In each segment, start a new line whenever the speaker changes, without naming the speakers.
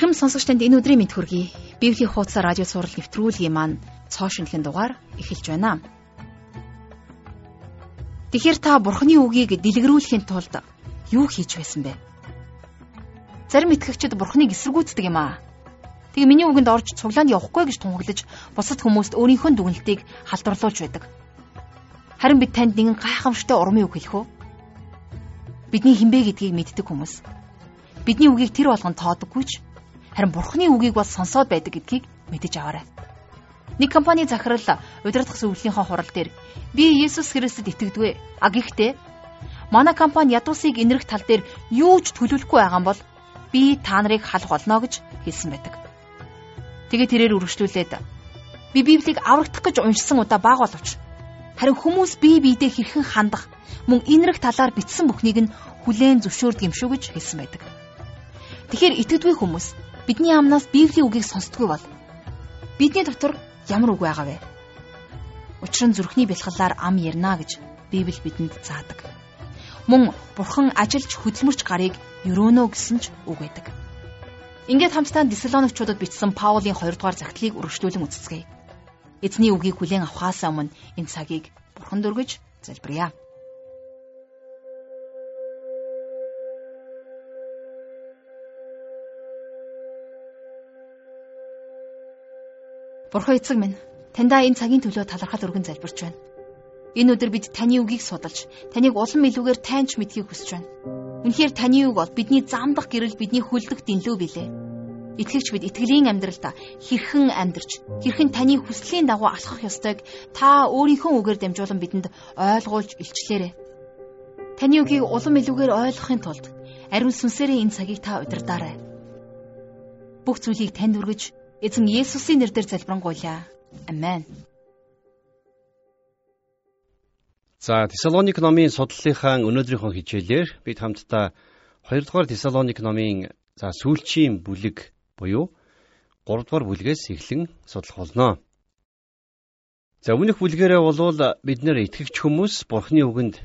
Эрхэм сонсогч танд энэ өдрийн мэд хүргэе. Библийн хуудас радио сурал нэвтрүүлгийн маань цоо шинхэн дугаар эхэлж байна. Тэгэхээр та Бурхны үгийг дэлгэрүүлэхийн тулд юу хийж байсан бэ? Зарим итгэгчид Бурхныг эсэргүүцдэг юм аа. Тэгээ миний үгэнд орж цуглаанд явахгүй гэж тунхаглаж бусад хүмүүст өөрийнхөө дүгнэлтийг халдварлуулж байдаг. Харин бид танд нэгэн гайхамшигтай урмын үг хэлэх үү? Бидний хинбэ гэдгийг мэддэг хүмүүс. Бидний үгийг тэр болгон тоодоггүй ч харин бурхны үгийг бол сонсоод байдаг гэдгийг мэдэж аваарай. Нэг компани захирал удирдах зөвлөлийнхөө хурал дээр би Есүс Христэд итгэдэг. А гэхдээ манай компани ядуусыг инэрх тал дээр юу ч төлөвлөхгүй байгаа бол би та нарыг халах болно гэж хэлсэн байдаг. Тэгээ тэрээр үргэлжлүүлээд би Библийг аврагдах гэж уншсан удаа баг боловч харин хүмүүс бие биедээ хэрхэн хандах мөн инэрх талаар бичсэн бүхнийг нь хүлээн зөвшөөрдөг юм шүү гэж хэлсэн байдаг. Тэгэхээр итгэдэггүй хүмүүс бидний амнаас Библийн үгийг сонсдгүй бол бидний дотор ямар үг байгаа вэ? Учир нь зүрхний бэлхалаар ам ярина гэж Библи бидэнд заадаг. Мөн Бурхан ажилч хөдөлмөрч гарыг өрөөнө гэсэн ч үг байдаг. Ингээд хамтдаа Десалоникчуудад бичсэн Паулийн 2 дугаар загтлыг үргэлжлүүлэн үздэгэй. Эзний үгийг хүлээн авахаас өмнө энэ цагийг Бурхан дөргөж залбирая. Бурхан эцэг минь, таньдаа энэ цагийн төлөө талархал өргөн залбирч байна. Энэ өдөр бид таны үгийг судалж, таныг улам илүүгээр тайнч мэдхийг хүсэж байна. Үнэхээр таны үг бол бидний замдах гэрэл бидний хөлдөх дэнлүү билээ. Итгэгч бид итгэлийн амьдралдаа хэрхэн амьдарч, хэрхэн таны хүслийн дагуу алхах ёстойг та өөрийнхөө үгээр дамжуулан бидэнд ойлгуулж илчлээрэй. Таны үгийг улам илүүгээр ойлгохын тулд ариун сүнсээрээ энэ цагийг та удирдаарай. Бүх зүйлийг танд өргөж Эзэн Есүсийн нэрээр залбирanгуйлаа. Амен.
За Тесалоник номын судлалынхаа өнөөдрийнхөө хичээлээр бид хамтдаа 2 дугаар Тесалоник номын за сүүлчийн бүлэг буюу 3 дугаар бүлгээс эхлэн судлах болно. За өмнөх бүлгээрээ болвол бид нэр итгэгч хүмүүс Бурхны үгэнд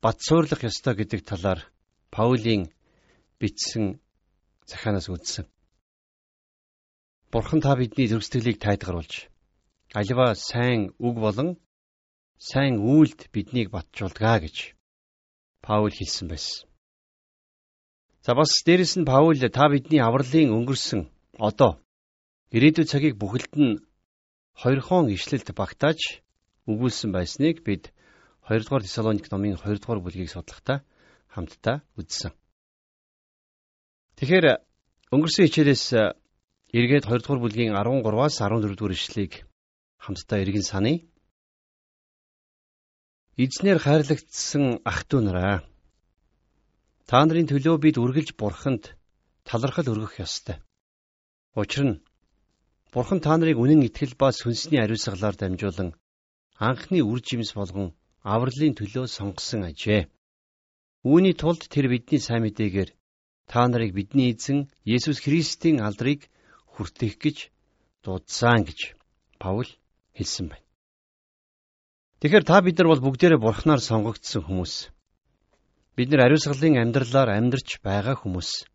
бат суурлах ёстой гэдэг талаар Паулийн бичсэн захаанаас үздсэн. Бурхан та бидний зөрсдөлийг тайлгаруулж аливаа сайн үг болон сайн үйлд биднийг батжуулдгаа гэж Паул хэлсэн байсан. За бас дээрэс нь Паул та бидний авралын өнгөрсөн одоо ирээдүйн цагийг бүхэлд нь хоёрхон ишлэлд багтааж өгүүлсэн байсныг бид 2 дугаар Тесалоник номын 2 дугаар бүлгийг судлахдаа хамтдаа үзсэн. Тэгэхээр өнгөрсөн хичээлээс Эргээд 2 дугаар бүлгийн 13-аас 14 дугаар ишлэгийг хамтдаа эргэн саная. Эзнэр хайрлагдсан ах トゥ нараа. Та нарын төлөө бид үргэлж бурханд талархал өргөх ёстой. Учир нь бурхан та нарыг үнэн итгэл ба сүнсний ариусгалаар дамжуулан анхны үр жимс болгон авралын төлөө сонгосон ажээ. Үүний тулд тэр бидний сайн мэдээгээр та нарыг бидний эзэн Есүс Христийн алдрыг хүртэх гэж дуудсан гэж Паул хэлсэн байна. Тэгэхээр та бид нар бол бүгдээрээ бурхнаар сонгогдсон хүмүүс. Бид нар ариусгалын амьдралаар амьдарч байгаа хүмүүс.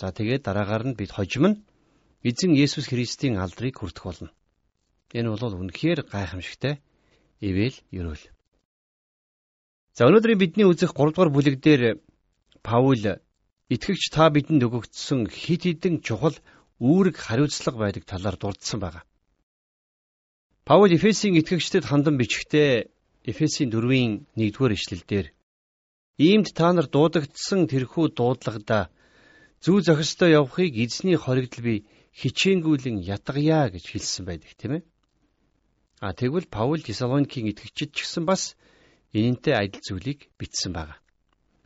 За тэгээд дараагаар нь бид хожим нь эзэн Есүс Христийн алдрыг хүртэх болно. Энэ бол үнэхээр гайхамшигтай ивэл ерөөл. За өнөөдрийн бидний үзэх 3 дугаар бүлэг дээр Паул итгэгч та бидэнд өгөгдсөн хит хитэн чухал үүрэг хариуцлага байдаг талаар дурдсан байна. Паул Эфесийн итгэгчдэд хандан бичгтээ Эфесийн 4-ийн 1-р ишлэлдэр иймд та нар дуудагдсан тэрхүү дуудлагада зүү зохистой явахыг эзний хоригдл би хичээнгүүлэн ятгая гэж хэлсэн байдаг тийм ээ. А тэгвэл Паул Тесалоникийн итгэгчид ч гэсэн бас энэнтэй адил зүйлийг бичсэн байна.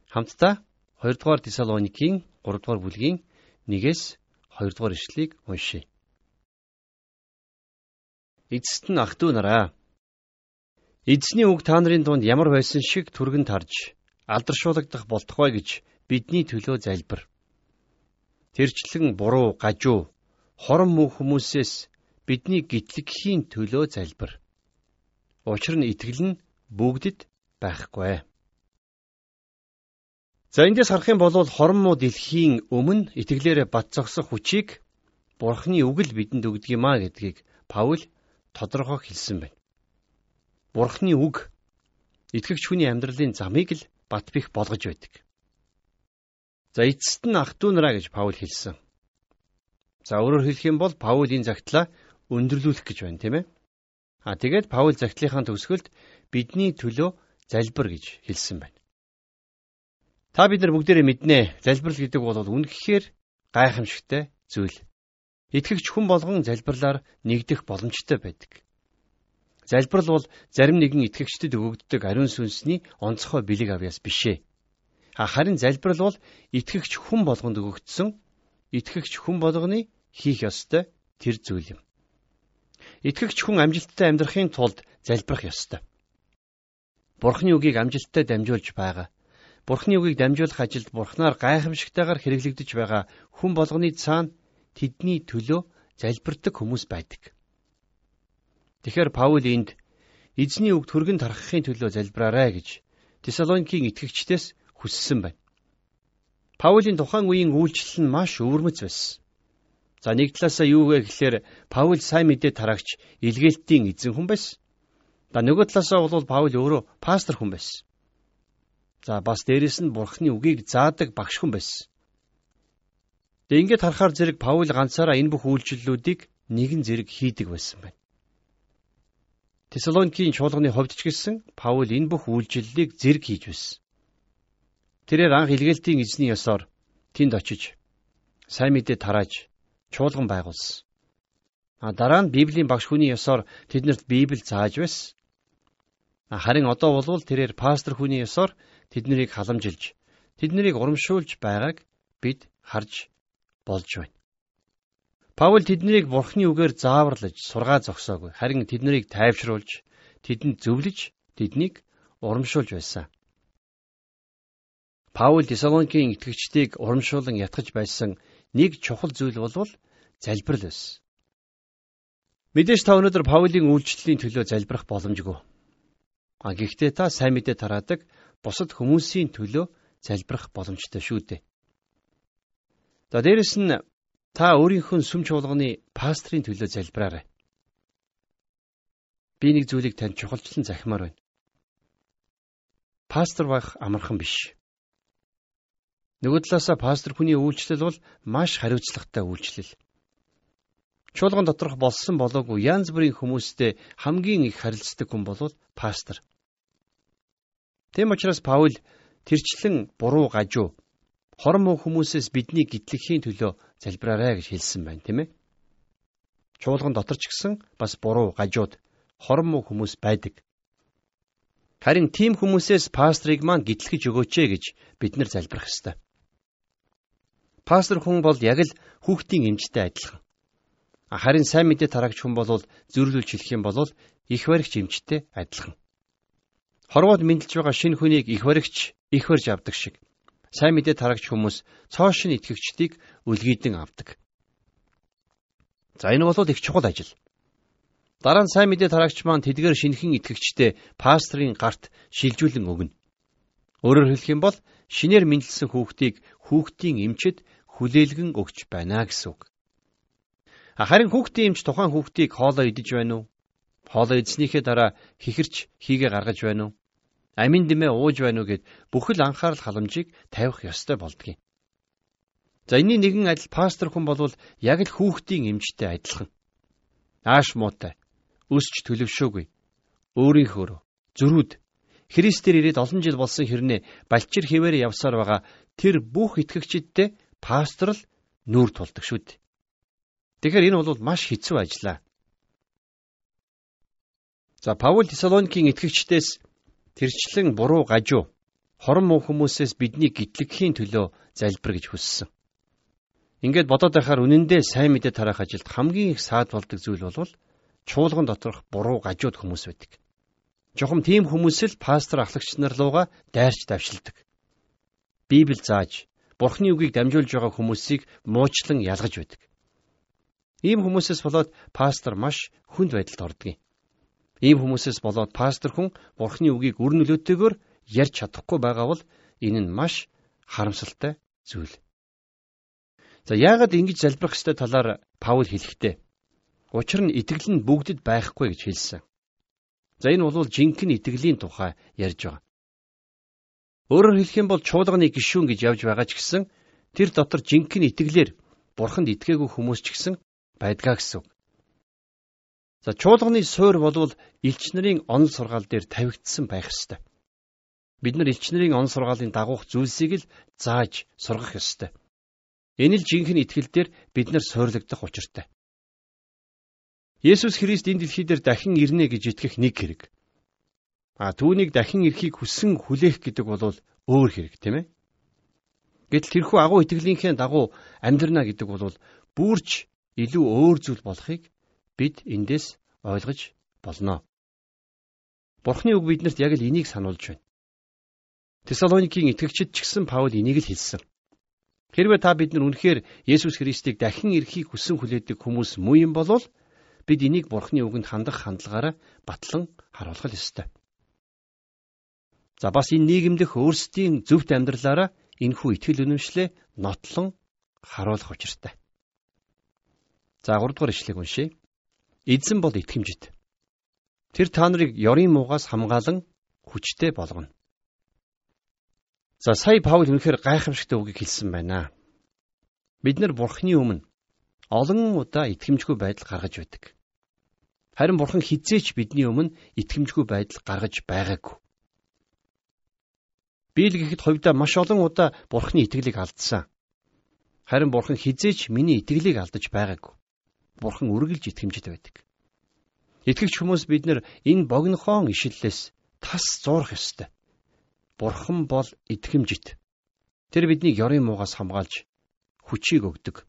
Хамтдаа 2 дугаар Тесалоникийн 3 дугаар бүлгийн 1-ээс 2 дугаар ишлэгийг уншийе. Эцэст нь ах トゥ нараа. Эзний үг та нарын дунд ямар байсан шиг түргэн тарж алдаршуулгадах болтугай гэж бидний төлөө залбир. Тэрчлэн буруу, гажуу, хорон муу хүмүүсээс бидний гитлэгхийн төлөө залбир. Учир нь итгэл нь бүгдэд байхгүй. За эндээс харах юм бол хорон муу дэлхийн өмнө итгэлээрээ бат зогсох хүчийг Бурхны үг л бидэнд өгдөг юм а гэдгийг Паул тодорхой хэлсэн байна. Бурхны үг итгэгч хүний амьдралын замыг л бат бих болгож байдаг. За эцэст нь ах トゥ нараа гэж Паул хэлсэн. За өөрөөр хэлэх юм бол Паул энэ загтлаа өндөрлүүлэх гэж байна, тийм ээ. А тэгээд Паул загтлынхаа төгсгөлд бидний төлөө залбир гэж хэлсэн байна. Та бид нар бүгдээрээ мэднэ. Залбирал гэдэг бол үнэхээр гайхамшигтай зүйл. Итгэгч хүн болгон залбирлаар нэгдэх боломжтой байдаг. Залбирал бол зарим нэгэн итгэгчдэд өгөгддөг ариун сүнсний онцгой бэлэг авьяас бишээ. Харин залбирал бол итгэгч хүн болгонд өгөгдсөн итгэгч хүн болгоны хийх ёстой тэр зүйл юм. Итгэгч хүн амжилттай амьдрахын тулд залбирах ёстой. Бурхны үгийг амжилттай дамжуулж байгаа Бурхны үгийг дамжуулах ажилд Бурхнаар гайхамшигтайгаар хэрэглэгдэж байгаа хүн болгоны цаана тэдний төлөө залбирдаг хүмүүс байдаг. Тэгэхээр Паул энд эзний үгд хөргөн тархахын төлөө залбираарай гэж Тесалоникийн итгэгчдээс хүссэн байна. Паулийн тухайн үеийн үйлчлэл нь маш өвөрмөц байсан. За нэг талаасаа юу вэ гэхээр Паул сайн мэдээ тараагч илгээлтийн эзэн хүн байсан. За нөгөө талаасаа бол Паул өөрөө пастор хүн байсан. За бас дээрэс нь бурхны үгийг заадаг багш хүн байсан. Тэгээ ингээд харахаар зэрэг Паул ганцаараа энэ бүх үйлчлэлүүдийг нэгэн зэрэг хийдэг байсан байна. Тесалоникийн чуулганы хувьд ч гэсэн Паул энэ бүх үйлчлэлийг зэрэг хийж байсан. Тэрээр анх илгээлтийн эзний ёсоор тэнд очиж сайн мэдээ тарааж чуулган байгуулсан. А дараа нь Библийн багш хүний ёсоор тэднэрт Библи зааж байсан. Харин одоо болвол тэрээр пастор хүний ёсоор тэднийг халамжилж тэднийг урамшуулж байгааг бид харж болж байна. Паул тэднийг бурхны үгээр зааварлаж сургаа зогсоогүй. Харин тэднийг тайвшруулж, тэдэнд зөвлөж, тэднийг урамшуулж байсан. Паул Тесалоникийн итгэгчдийг урамшуулан ятгах байсан нэг чухал зүйл болвол залбирал байсан. Мэдээж та өнөөдөр Паулийн үйлчлэлийн төлөө залбирах боломжгүй. А гэхдээ та сайн мэдээ тараадаг бусад хүмүүсийн төлөө залбирах боломжтой шүү дээ. За дээрэс нь та өөрийнхөө сүм чуулганы пастрийн төлөө залбираарай. Би нэг зүйлийг танд чухалчлан захимаар байна. Пастор байх амархан биш. Нөгөө талаасаа пастор хүний үйлчлэл бол маш хариуцлагатай үйлчлэл. Чуулган доторх болсон болоогүй янз бүрийн хүмүүстэй хамгийн их харилцдаг хүн бол пастор. Тэм учраас Паул тэрчлэн буруу гажуу хорон муу хүмүүсээс бидний гитлэхийн төлөө залбираарай гэж хэлсэн байна, тийм ээ. Чуулган дотор ч гэсэн бас буруу гажууд хорон муу хүмүүс байдаг. Харин тийм хүмүүсээс пастрыг маань гитлэхэж өгөөч ээ гэж бид нар залбирах ёстой. Пастор хүн бол яг л хүүхдийн эмчтэй адилхан. Харин сайн мэдээ тараагч хүн бол зөрлүүлж хэлэх юм бол их баригч эмчтэй адилхан. Хорвоод мэдлж байгаа шинэ хүнийг их баригч их барьж авдаг шиг сайн мэдээ тарагч хүмүүс цоошин итгэгчдийг үлгийдэн авдаг. За энэ бол их чухал ажил. Дараа нь сайн мэдээ тарагч маань тэдгээр шинхэн итгэгчтэй пастрын гарт шилжүүлэн өгнө. Өөрөөр хэлэх юм бол шинээр мэдлсэн хүүхдийг хүүхдийн эмчэд хүлээлгэн өгч байна гэсэн үг. Харин хүүхдийн эмч тухайн хүүхдийг хоолоо идэж байна уу? Хоолоо идснийхээ дараа хихэрч хийгээ гаргаж байна уу? Амин дэмээ ууж байна уу гэд бүхэл анхаарал халамжийг тавих ёстой болдгийг. За энэний нэгэн адил пастор хүн болвол яг л хүүхдийн эмчтэй адилхан. Ааш муутай, өсч төлөвшөөгүй, өөрийнхөө зөрүүд Христээр ирээд олон жил болсон хэрнээ балчир хിവэр явсаар байгаа тэр бүх итгэгчидтэй пастор л нүүр тулдаг шүү дээ. Тэгэхээр энэ бол маш хэцүү ажиллаа. За Паул Тесалоникийн итгэгчдээс тэрчлэн буруу гажуу хорон муу хүмүүсээс биднийг гитлэхийн төлөө залбир гэж хүссэн. Ингээд бодоод байхаар үнэндээ сайн мэдээ тараах ажилд хамгийн их саад болдог зүйл бол чуулган доторх буруу гажууд хүмүүс байдаг. Жохом тийм хүмүүс л пастор ахлагч нар руугаа дайрч давшилдаг. Библи зааж, Бурхны үгийг дамжуулж байгаа хүмүүсийг муучлан ялгаж байдаг. Ийм хүмүүсээс болоод пастор маш хүнд байдалд юм. Ийм хүмүүсээс болоод пастор хүн Бурхны үгийг үр нөлөөтэйгээр ярьж чадахгүй байгаа бол энэ нь маш харамсалтай зүйл. За яагаад ингэж залбирах ёстой талаар Паул хэлэхдээ учир нь итгэл нь бүгдэд байхгүй гэж хэлсэн. За энэ бол жинхэнэ итгэлийн тухай ярьж байгаа. Өөрөөр хэлэх юм бол чуулганы гишүүн гэж явж байгаа ч гэсэн тэр дотор жинхэнэ итгэлээр бурханд итгээгүй хүмүүс ч гэсэн байдгаа гэсэн. За чуулганы суурь болвол элч нарын онол сургаал дээр тавигдсан байх ёстой. Бид нар элч нарын он сургаалын дагуух зүйлсийг л зааж сургах ёстой. Энэ л жинхэнэ итгэл дээр бид нар суурлагдах учиртай. Есүс Христ энэ дэлхий дээр дахин ирнэ гэж итгэх нэг хэрэг. А түүнийг дахин ирэхийг хүссэн хүлээх гэдэг бол өөр хэрэг тийм ээ. Гэтэл тэрхүү агуу итгэлийнхээ дагуу амьдрна гэдэг бол бүрч илүү өөр зүйл болохыг бид эндээс ойлгож болно. Бурхны үг биднэрт яг л энийг сануулж байна. Тесалоникийн итгэгчид ч гэсэн Паул энийг л хэлсэн. Хэрвээ та бид нар үнэхээр Есүс Христийг дахин ирэхийг хүсэн хүлээдэг хүмүүс муу юм бол бид энийг Бурхны үгэнд хандах хандлагаараа батлан харуулах ёстой. За бас энэ нийгэмдэх өөрсдийн зөвхт амьдралаараа энэхүү итгэл үнэмшлээ нотлон харуулах учиртай. За 3 дугаар ишлэгийг уншъя. Эзэн бол итгэмжит. Тэр та нарыг ёрийн муугаас хамгаалan хүчтэй болгоно. За сая Паул үнэхээр гайхамшигтай үгийг хэлсэн байна. Бид нар Бурхны өмнө олон удаа итгэмжгүй байдал гаргаж байдаг. Харин Бурхан хизээч бидний өмнө итгэмжгүй байдал гаргаж байгаагүй. Бийл гэхэд хувьдаа маш олон удаа Бурхны итгэлийг алдсан. Харин Бурхан хизээч миний итгэлийг алдаж байгаагүй. Бурхан үргэлж итгэмжтэй байдаг. Итгэгч хүмүүс бид нар энэ богинохон ишлэлээс тас зуурах ёстой. Бурхан бол итгэмжит. Тэр биднийг ёрын муугаас хамгаалж хүчийг өгдөг.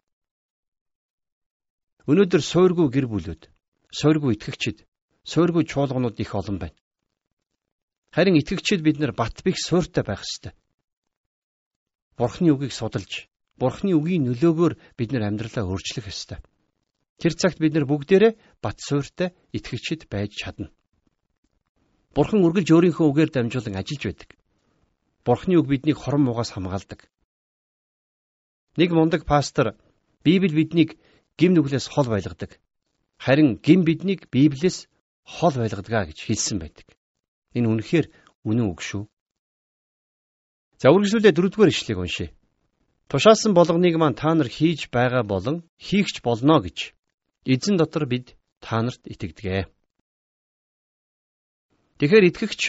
Өнөөдөр суургүй гэр бүлүүд, суургүй итгэгчид, суургүй чуулганууд их олон байна. Харин итгэгчид бид нар бат бих сууртай байх ёстой. Бурхны үгийг судалж, Бурхны үгийн нөлөөгөөр бид нар амьдралаа өөрчлөх ёстой. Тэр цагт бид нар бүгдээрээ бат сууртай итгэгчид байж чадна. Бурхан үргэлж өөрийнхөө үгээр дамжуулан ажиллаж байдаг. Бурхны үг биднийг хорон муугаас хамгаалдаг. Нэг мундаг пастор Библи биднийг гим нүглээс хол байлгадаг. Харин гим биднийг Библиэс хол байлгадаг гэж хэлсэн байдаг. Энэ үнэхээр үнэн үг шүү. За үргэлжлүүлээ дөрөвдүгээр ишлэгийг уншъя. Тушаасан болгоныг маань та нар хийж байгаа болон хийгч болно гэж эзэн дотор бид та нарт итгэдэг. Тэгэхээр итгэгч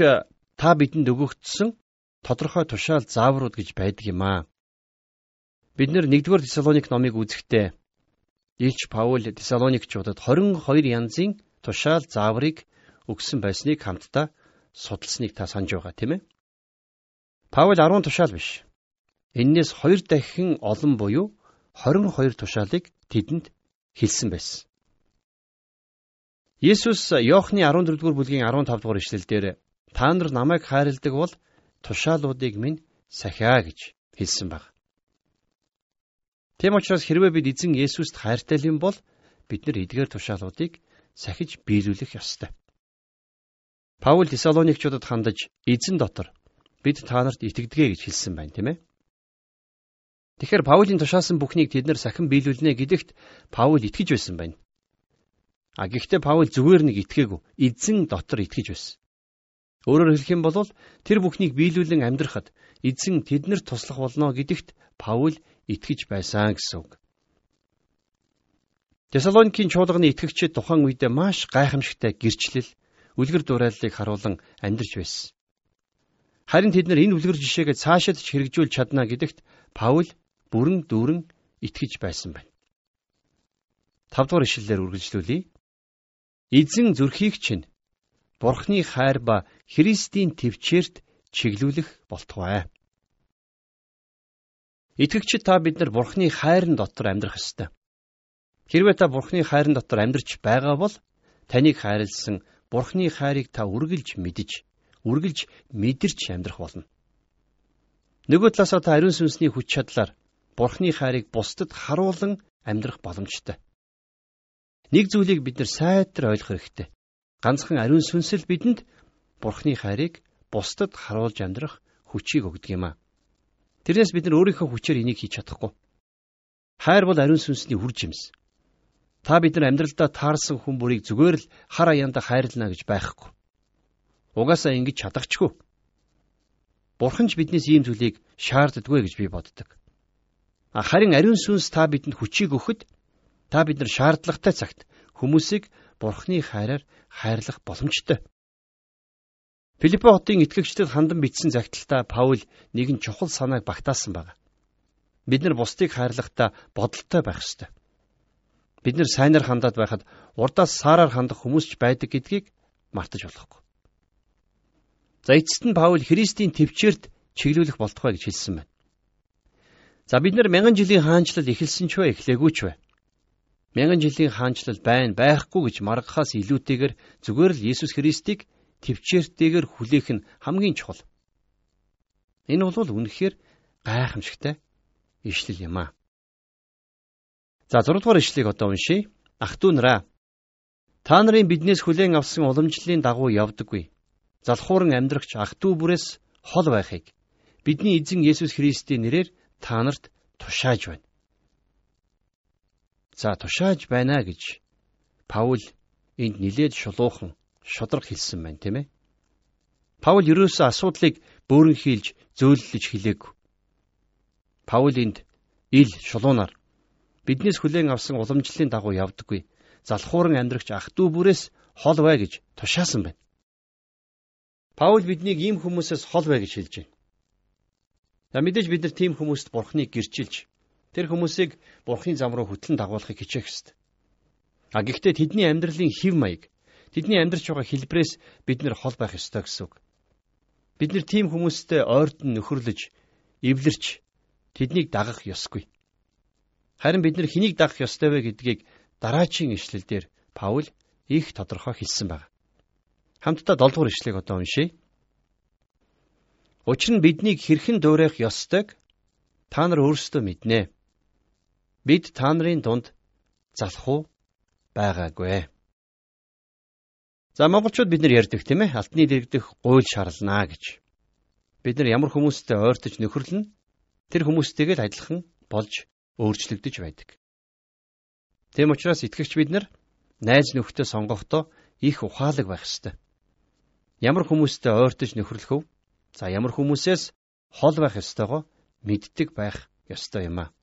та бидэнд өгөгдсөн тодорхой тушаал зааврууд гэж байдаг юм аа. Бид 1-р Тесалоник номыг үзэхдээ Илч Паул Тесалоникчуудад 22 янзын тушаал зааврыг өгсөн байсныг хамтдаа судалсныг та санаж байгаа тийм ээ. Паул 10 тушаал биш. Эннээс 2 дахин олон буюу 22 тушаалыг тэдэнд хэлсэн байсан. Есүс Иохны 14-р бүлгийн 15-р ишлэлдэр та нар намайг хайрладаг бол тушаалуудыг минь сахиа гэж хэлсэн баг. Тэм учраас хэрвээ бид эзэн Есүст хайртай юм бол бид нар эдгээр тушаалуудыг сахиж биелүүлэх ёстой. Паул Тесалоникчуудад хандаж эзэн дотор бид та нарт итгэдэг гэж хэлсэн байна, тийм ээ. Тэгэхээр Паулийн тушаасан бүхнийг тэд нар сахин биелүүлнэ гэдэгт Паул итгэж байсан байна. А гэхдээ Паул зүгээр нэг итгээгүй, эзэн дотор итгэж байсан. Өөрөөр хэлэх юм бол тэр бүхнийг биелүүлэн амьдрахад эзэн тэднэрт туслах болно гэдэгт Паул итгэж байсан гэсэн үг. Тесалоникийн чуулганы итгэгчид тухайн үедээ маш гайхамшигтай гэрчлэл, үлгэр дуурайллыг харуулan амьдарч байсан. Харин тэд нар энэ үлгэр жишээгээ цаашид ч хэрэгжүүлж чадна гэдэгт Паул бүрэн дүүрэн итгэж байсан байна. 5 дугаар ишлэлээр үргэлжлүүлье. Эзэн зүрхийг чинь Бурхны хайр ба Христийн төвчээрт чиглүүлэх болтугай. Итгэгчид та бид нар Бурхны хайрын дотор амьдрах ёстой. Хэрвээ та Бурхны хайрын дотор амьдарч байгаа бол таныг хайрлсан Бурхны хайрыг та үргэлж мэдж, үргэлж мэдэрч амьдрах болно. Нөгөө талаасаа та ариун сүнсний хүч чадлаар Бурхны хайрыг бусдад харуулan амьдрах боломжтой. Нэг зүйлийг бид нар сайтар ойлгох хэрэгтэй ганцхан ариун сүнсэл бидэнд Бурхны хайрыг бусдад харуулж амьдрах хүчийг өгдөг юм а. Тэрнээс бид нар өөрийнхөө хүчээр энийг хийж чадахгүй. Хайр бол ариун сүнсний үр жимс. Та бид нар амьдралдаа таарсан хүн бүрийг зүгээр л хар аяанда хайрлана гэж байхгүй. Угаасаа ингэж чадахчгүй. Бурхан ч биднээс ийм зүйлийг шаарддаггүй гэж би боддог. Харин ариун сүнс та бидэнд хүчийг өгөхөд та бид нар шаардлагатай цагт хүмүүсийг Бурханы хайраар хайрлах боломжтой. Филиппо хотын итгэгчдэд хандан бичсэн загталтаа Паул нэгэн чухал санааг багтаасан байна. Бид нар бусдыг хайрлахдаа бодолтой байх ёстой. Бид нар сайнаар хандаад байхад урдаас саараар хандах хүмүүс ч байдаг гэдгийг мартаж болохгүй. За эцэст нь Паул Христийн төвчээрт чиглүүлэх болтугай гэж хэлсэн байна. За бид нэр мянган жилийн хаанчлал эхэлсэн ч вэ эхлээгүй ч вэ? Мянган жилийн хаанчлал байна байхгүй гэж маргахаас илүүтэйгээр зүгээр л Иесус Христийг төвчээртэйгээр хүлээх нь хамгийн чухал. Энэ бол үнэхээр гайхамшигтай ишлэл юм аа. За 6 дугаар ишлэгийг одоо уншийе. Ах дүүнраа та нарын биднээс хүлээн авсан уламжлалын дагуу явдаггүй. Залхууран амьдрагч ах дүү бүрээс хол байхыг бидний эзэн Есүс Христийн нэрээр та нарт тушааж байна. За тушааж байна гэж Паул энд нилээд шулуухан шодрог хэлсэн байна тийм ээ. Паул ерөөсөө асуудлыг бөөрнхийлж зөөллөж хэлээгүй. Паул энд ил шулуунаар биднээс хүлээн авсан уламжлалын дагуу явдаггүй. Залхууран амьдрагч ах トゥ бүрээс хол бай гэж тушаасан байна. Паул биднийг ийм хүмүүсээс хол бай гэж хэлж байна. За мэдээж бид нар тийм хүмүүст бурхныг гэрчилж тэр хүмүүсийг бурхны зам руу хөтлөн дагуулахыг хичээх ёстой. А гэхдээ тэдний амьдралын хэв маяг тэдний амьдарч байгаа хэлбрээс бид нар хол байх ёстой гэсэн үг. Бид нар тийм хүмүүстэй ойртон нөхөрлөж, эвлэрч тэднийг дагах ёсгүй. Харин бид нар хэнийг дагах ёстой вэ гэдгийг дараачийн ишлэлдэр Паул их тодорхой хэлсэн байна. Хамтдаа 7 дугаар ишлэгийг одоо уншийе. Учир нь биднийг хэрхэн дуурайх ёстойг та нар өөрсдөө мэднэ. Бид та нарын дунд залах уу байгаагүй. За монголчууд бид нар ярьдаг тийм ээ алтны дэрэгдэх гуйл шаарлнаа гэж. Бид нар ямар хүмүүстэй ойртож нөхөрлөнө тэр хүмүүстэйгээ л адилхан болж өөрчлөгдөж байдаг. Тэм учраас итгэгч бид нар найз нөхдөд сонгохдоо их ухаалаг байх ёстой. Ямар хүмүүстэй ойртож нөхөрлөх вэ? За ямар хүмүүсээс хол байх ёстойгоо мэддэг байх ёстой юм а.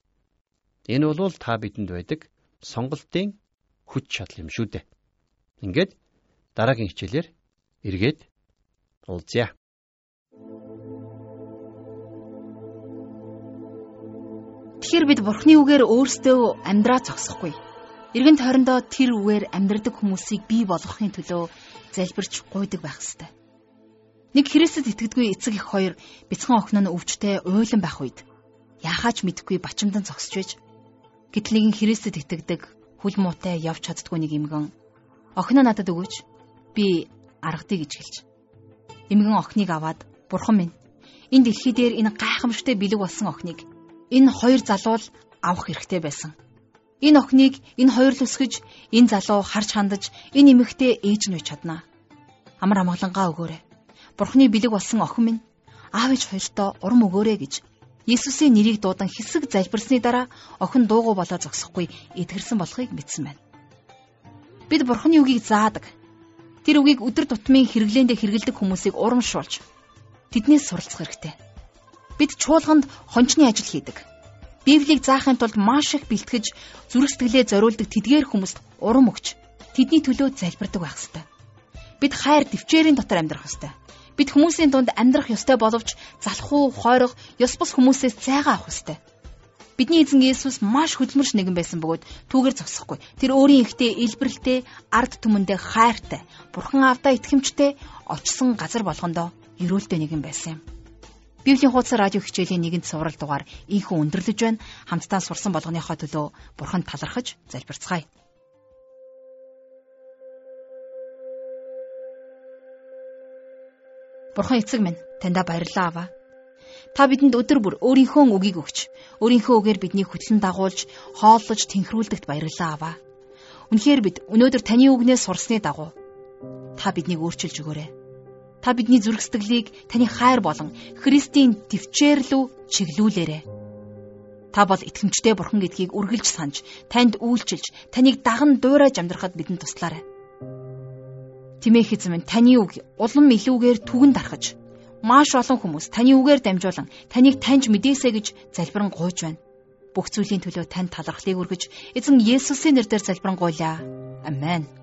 Энэ бол та бидэнд байдаг сонголтын хүч чадал юм шүү дээ. Ингээд дараагийн хичээлээр эргээд уулзъя.
Тэгэхээр бид Бурхны үгээр өөрсдөө амьдраа зогсохгүй. Иргэн тойрондоо тэр үгээр амьдрдаг хүмүүсийг бий болгохын төлөө залбирч гуйдаг байх ёстой. Нэг Христэд итгэдэггүй эцэг их хоёр бяцхан охин нь өвчтэй уйлан байх үед яахаач мэдэхгүй бачимдан зогсож байж гэтэл нэгэн Христэд итгэдэг хүл муутай явж чаддгүй нэг эмгэн охин надад өгөөч би аргадыг гэж хэлж. Эмгэн охиныг аваад бурхан минь энэ дэлхий дээр энэ гайхамшигтай бэлэг болсон охиныг энэ хоёр залуу л авах хэрэгтэй байсан. Энэ охиныг энэ хоёр л өсгөж, энэ залуу харж хандаж, энэ эмэгтэй ээж нь үе чаднаа. Амар амгалангаа өгөөрэй. Бурхны бэлэг болсон охин минь аав ээж хоёртоо урам өгөөрэй гэж Есүсийн нэрийг дуудан хэсэг залбирсны дараа охин дуугүй болоо зогсохгүй эдгэрсэн болохыг мэдсэн байна. Бид Бурхны үгийг заадаг. Тэр үгийг өдөр тутмын хэрэглээндээ хэрэгэлдэг хүмүүсийг урамшуулж тэднээс суралцах хэрэгтэй. Бид чуулганд хончны ажил хийдэг. Библийг заахын тулд маш их бэлтгэж, зүрх сэтгэлээ зориулдаг тэдгээр хүмүүст урам өгч, тэдний төлөө залбирдаг байх ёстой. Бид хайр төвчээрийн дотор амьдрах ёстой. Бид хүмүүсийн дунд амьдрах ёстой боловч залхуу, хойрох, ёс бус хүмүүсээс цайгаа авах ёстой. Бидний эзэн Иесус маш хөдөлмөрч нэгэн байсан бөгөөд түүгээр зогсохгүй. Тэр өөрийн ихтэй илбэрэлтэй, ард түмэндээ хайртай, бурхан авдаа итгэмжтэй, очсон газар болгондоо ерөөлтэй нэгэн байсан юм. Библийн хуудас радио хичээлийн нэгэн цуврал дугаар ийхүү өндөрлөж байна. Хамтдаа сурсан болгоныхоо төлөө Бурханд талархаж залбирцгаая. Бурхан эцэг минь таньда баярлалаа аваа. Та бидэнд өдөр бүр өөрийнхөө үгийг өгч, өөрийнхөө үгээр биднийг хөтлөн дагуулж, хооллож тэнхрүүлдэгт баярлалаа аваа. Үнэхээр бид өнөөдөр таны үгнээс сурсны дагуу та биднийг өөрчилж өгөөрэй. Та бидний зүрх сэтгэлийг таны хайр болон Христийн төвчээр лүү чиглүүлээрэй. Та бол итгэмжтэй бурхан гэдгийг үргэлж санаж, танд үйлчилж, таныг даган дуурайж амьдрахад бидэнд туслаарай. Тимээх эзэм таны үг улам илүүгээр түгэн дарахж, маш олон хүмүүс таны үгээр дамжуулан таныг таньж мэдээсэ гэж залбирэн гуйж байна. Бүх зүйлийн төлөө танд талархлыг өргөж, эзэн Есүсийн нэрээр залбирanгуйлаа. Амен.